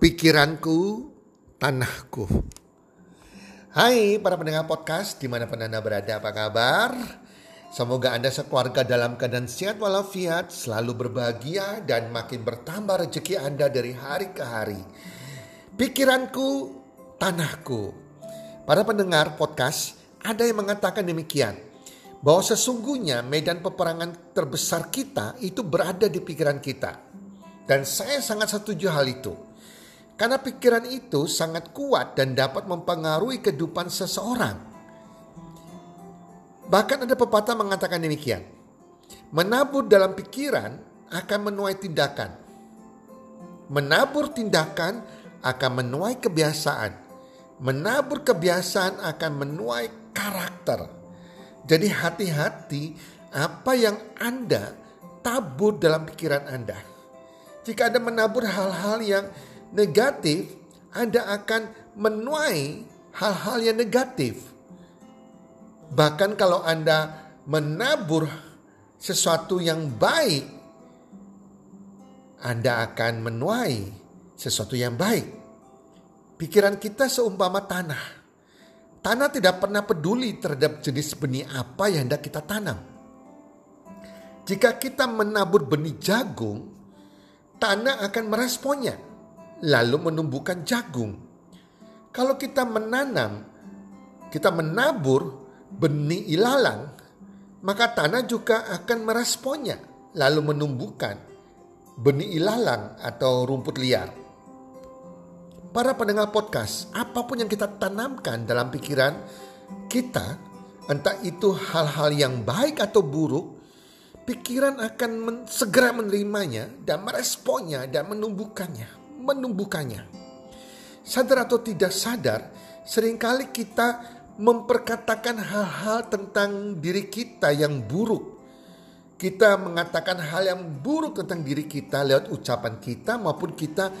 Pikiranku, tanahku. Hai para pendengar podcast di mana pun Anda berada, apa kabar? Semoga Anda sekeluarga dalam keadaan sehat walafiat, selalu berbahagia dan makin bertambah rezeki Anda dari hari ke hari. Pikiranku, tanahku. Para pendengar podcast, ada yang mengatakan demikian. Bahwa sesungguhnya medan peperangan terbesar kita itu berada di pikiran kita. Dan saya sangat setuju hal itu. Karena pikiran itu sangat kuat dan dapat mempengaruhi kehidupan seseorang. Bahkan ada pepatah mengatakan demikian. Menabur dalam pikiran akan menuai tindakan. Menabur tindakan akan menuai kebiasaan. Menabur kebiasaan akan menuai karakter. Jadi hati-hati apa yang Anda tabur dalam pikiran Anda. Jika Anda menabur hal-hal yang negatif, Anda akan menuai hal-hal yang negatif. Bahkan kalau Anda menabur sesuatu yang baik, Anda akan menuai sesuatu yang baik. Pikiran kita seumpama tanah. Tanah tidak pernah peduli terhadap jenis benih apa yang hendak kita tanam. Jika kita menabur benih jagung, tanah akan meresponnya lalu menumbuhkan jagung. Kalau kita menanam, kita menabur benih ilalang, maka tanah juga akan meresponnya, lalu menumbuhkan benih ilalang atau rumput liar. Para pendengar podcast, apa pun yang kita tanamkan dalam pikiran kita, entah itu hal-hal yang baik atau buruk, pikiran akan men segera menerimanya dan meresponnya dan menumbuhkannya menumbuhkannya. Sadar atau tidak sadar, sering kali kita memperkatakan hal-hal tentang diri kita yang buruk. Kita mengatakan hal yang buruk tentang diri kita lewat ucapan kita maupun kita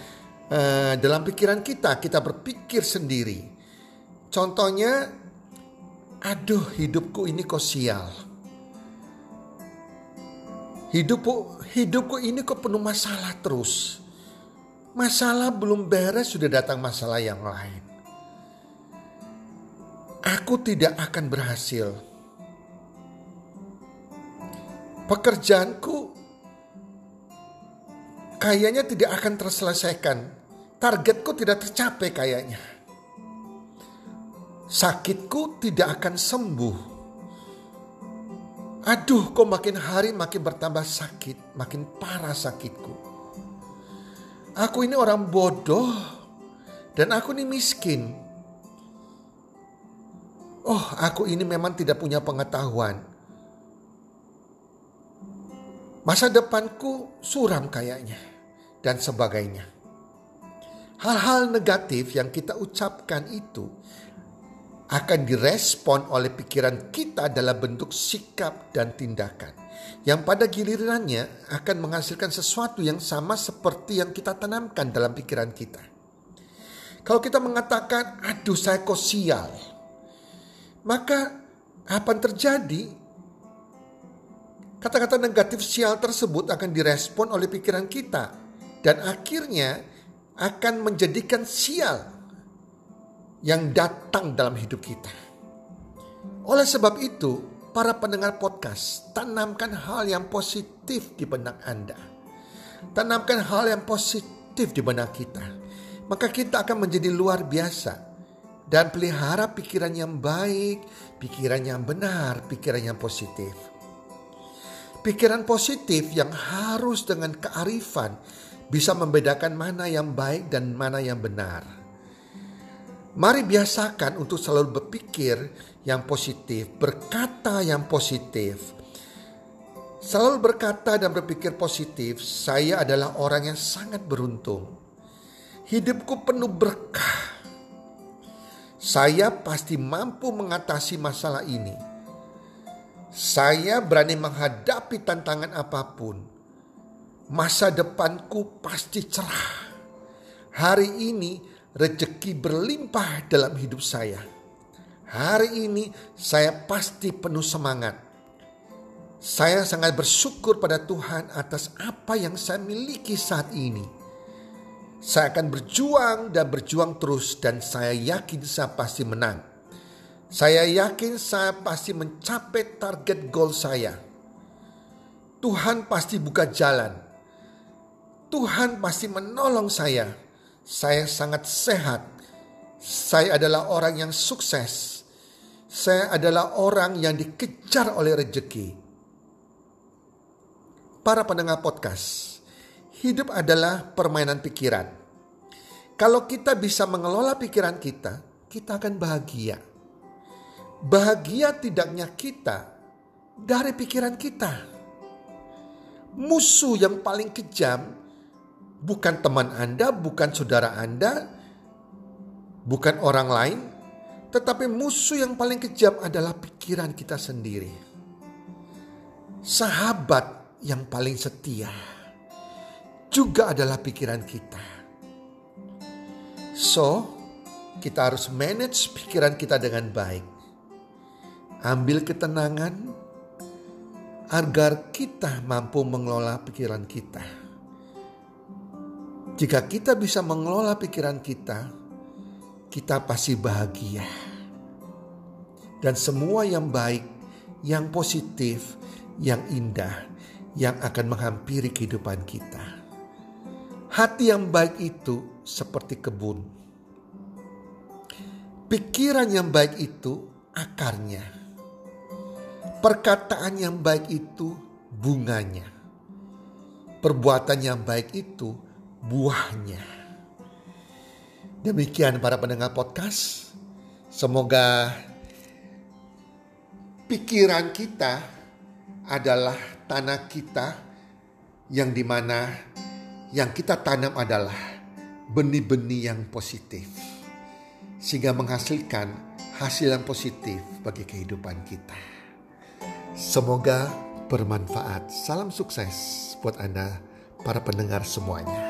uh, dalam pikiran kita. Kita berpikir sendiri. Contohnya, aduh hidupku ini kok sial. Hidupku, hidupku ini kok penuh masalah terus. Masalah belum beres sudah datang masalah yang lain. Aku tidak akan berhasil. Pekerjaanku kayaknya tidak akan terselesaikan. Targetku tidak tercapai kayaknya. Sakitku tidak akan sembuh. Aduh, kok makin hari makin bertambah sakit, makin parah sakitku. Aku ini orang bodoh dan aku ini miskin. Oh, aku ini memang tidak punya pengetahuan. Masa depanku suram kayaknya dan sebagainya. Hal-hal negatif yang kita ucapkan itu akan direspon oleh pikiran kita dalam bentuk sikap dan tindakan yang pada gilirannya akan menghasilkan sesuatu yang sama seperti yang kita tanamkan dalam pikiran kita. Kalau kita mengatakan, aduh saya kok sial, maka apa yang terjadi? Kata-kata negatif sial tersebut akan direspon oleh pikiran kita dan akhirnya akan menjadikan sial yang datang dalam hidup kita. Oleh sebab itu, para pendengar podcast, tanamkan hal yang positif di benak Anda. Tanamkan hal yang positif di benak kita. Maka kita akan menjadi luar biasa. Dan pelihara pikiran yang baik, pikiran yang benar, pikiran yang positif. Pikiran positif yang harus dengan kearifan bisa membedakan mana yang baik dan mana yang benar. Mari biasakan untuk selalu berpikir yang positif, berkata yang positif. Selalu berkata dan berpikir positif, saya adalah orang yang sangat beruntung. Hidupku penuh berkah. Saya pasti mampu mengatasi masalah ini. Saya berani menghadapi tantangan apa pun masa depanku pasti cerah. Hari ini rezeki berlimpah dalam hidup saya. Hari ini saya pasti penuh semangat. Saya sangat bersyukur pada Tuhan atas apa yang saya miliki saat ini. Saya akan berjuang dan berjuang terus dan saya yakin saya pasti menang. Saya yakin saya pasti mencapai target goal saya. Tuhan pasti buka jalan Tuhan pasti menolong saya. Saya sangat sehat. Saya adalah orang yang sukses. Saya adalah orang yang dikejar oleh rejeki. Para pendengar podcast, hidup adalah permainan pikiran. Kalau kita bisa mengelola pikiran kita, kita akan bahagia. Bahagia tidaknya kita dari pikiran kita. Musuh yang paling kejam bukan teman Anda, bukan saudara Anda, bukan orang lain, tetapi musuh yang paling kejam adalah pikiran kita sendiri. Sahabat yang paling setia juga adalah pikiran kita. So, kita harus manage pikiran kita dengan baik. Ambil ketenangan agar kita mampu mengelola pikiran kita jika kita bisa mengelola pikiran kita, kita pasti bahagia. Dan semua yang baik, yang positif, yang indah, yang akan menghampiri kehidupan kita. Hati yang baik itu seperti kebun. Pikiran yang baik itu akarnya. Perkataan yang baik itu bunganya. Perbuatan yang baik itu buahnya. Demikian para pendengar podcast. Semoga pikiran kita adalah tanah kita yang di mana yang kita tanam adalah benih-benih yang positif. Sehingga menghasilkan hasil yang positif bagi kehidupan kita. Semoga bermanfaat. Salam sukses buat Anda para pendengar semuanya.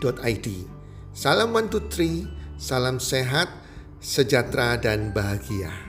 www.salam123.id. Salam 123, salam sehat, sejahtera dan bahagia.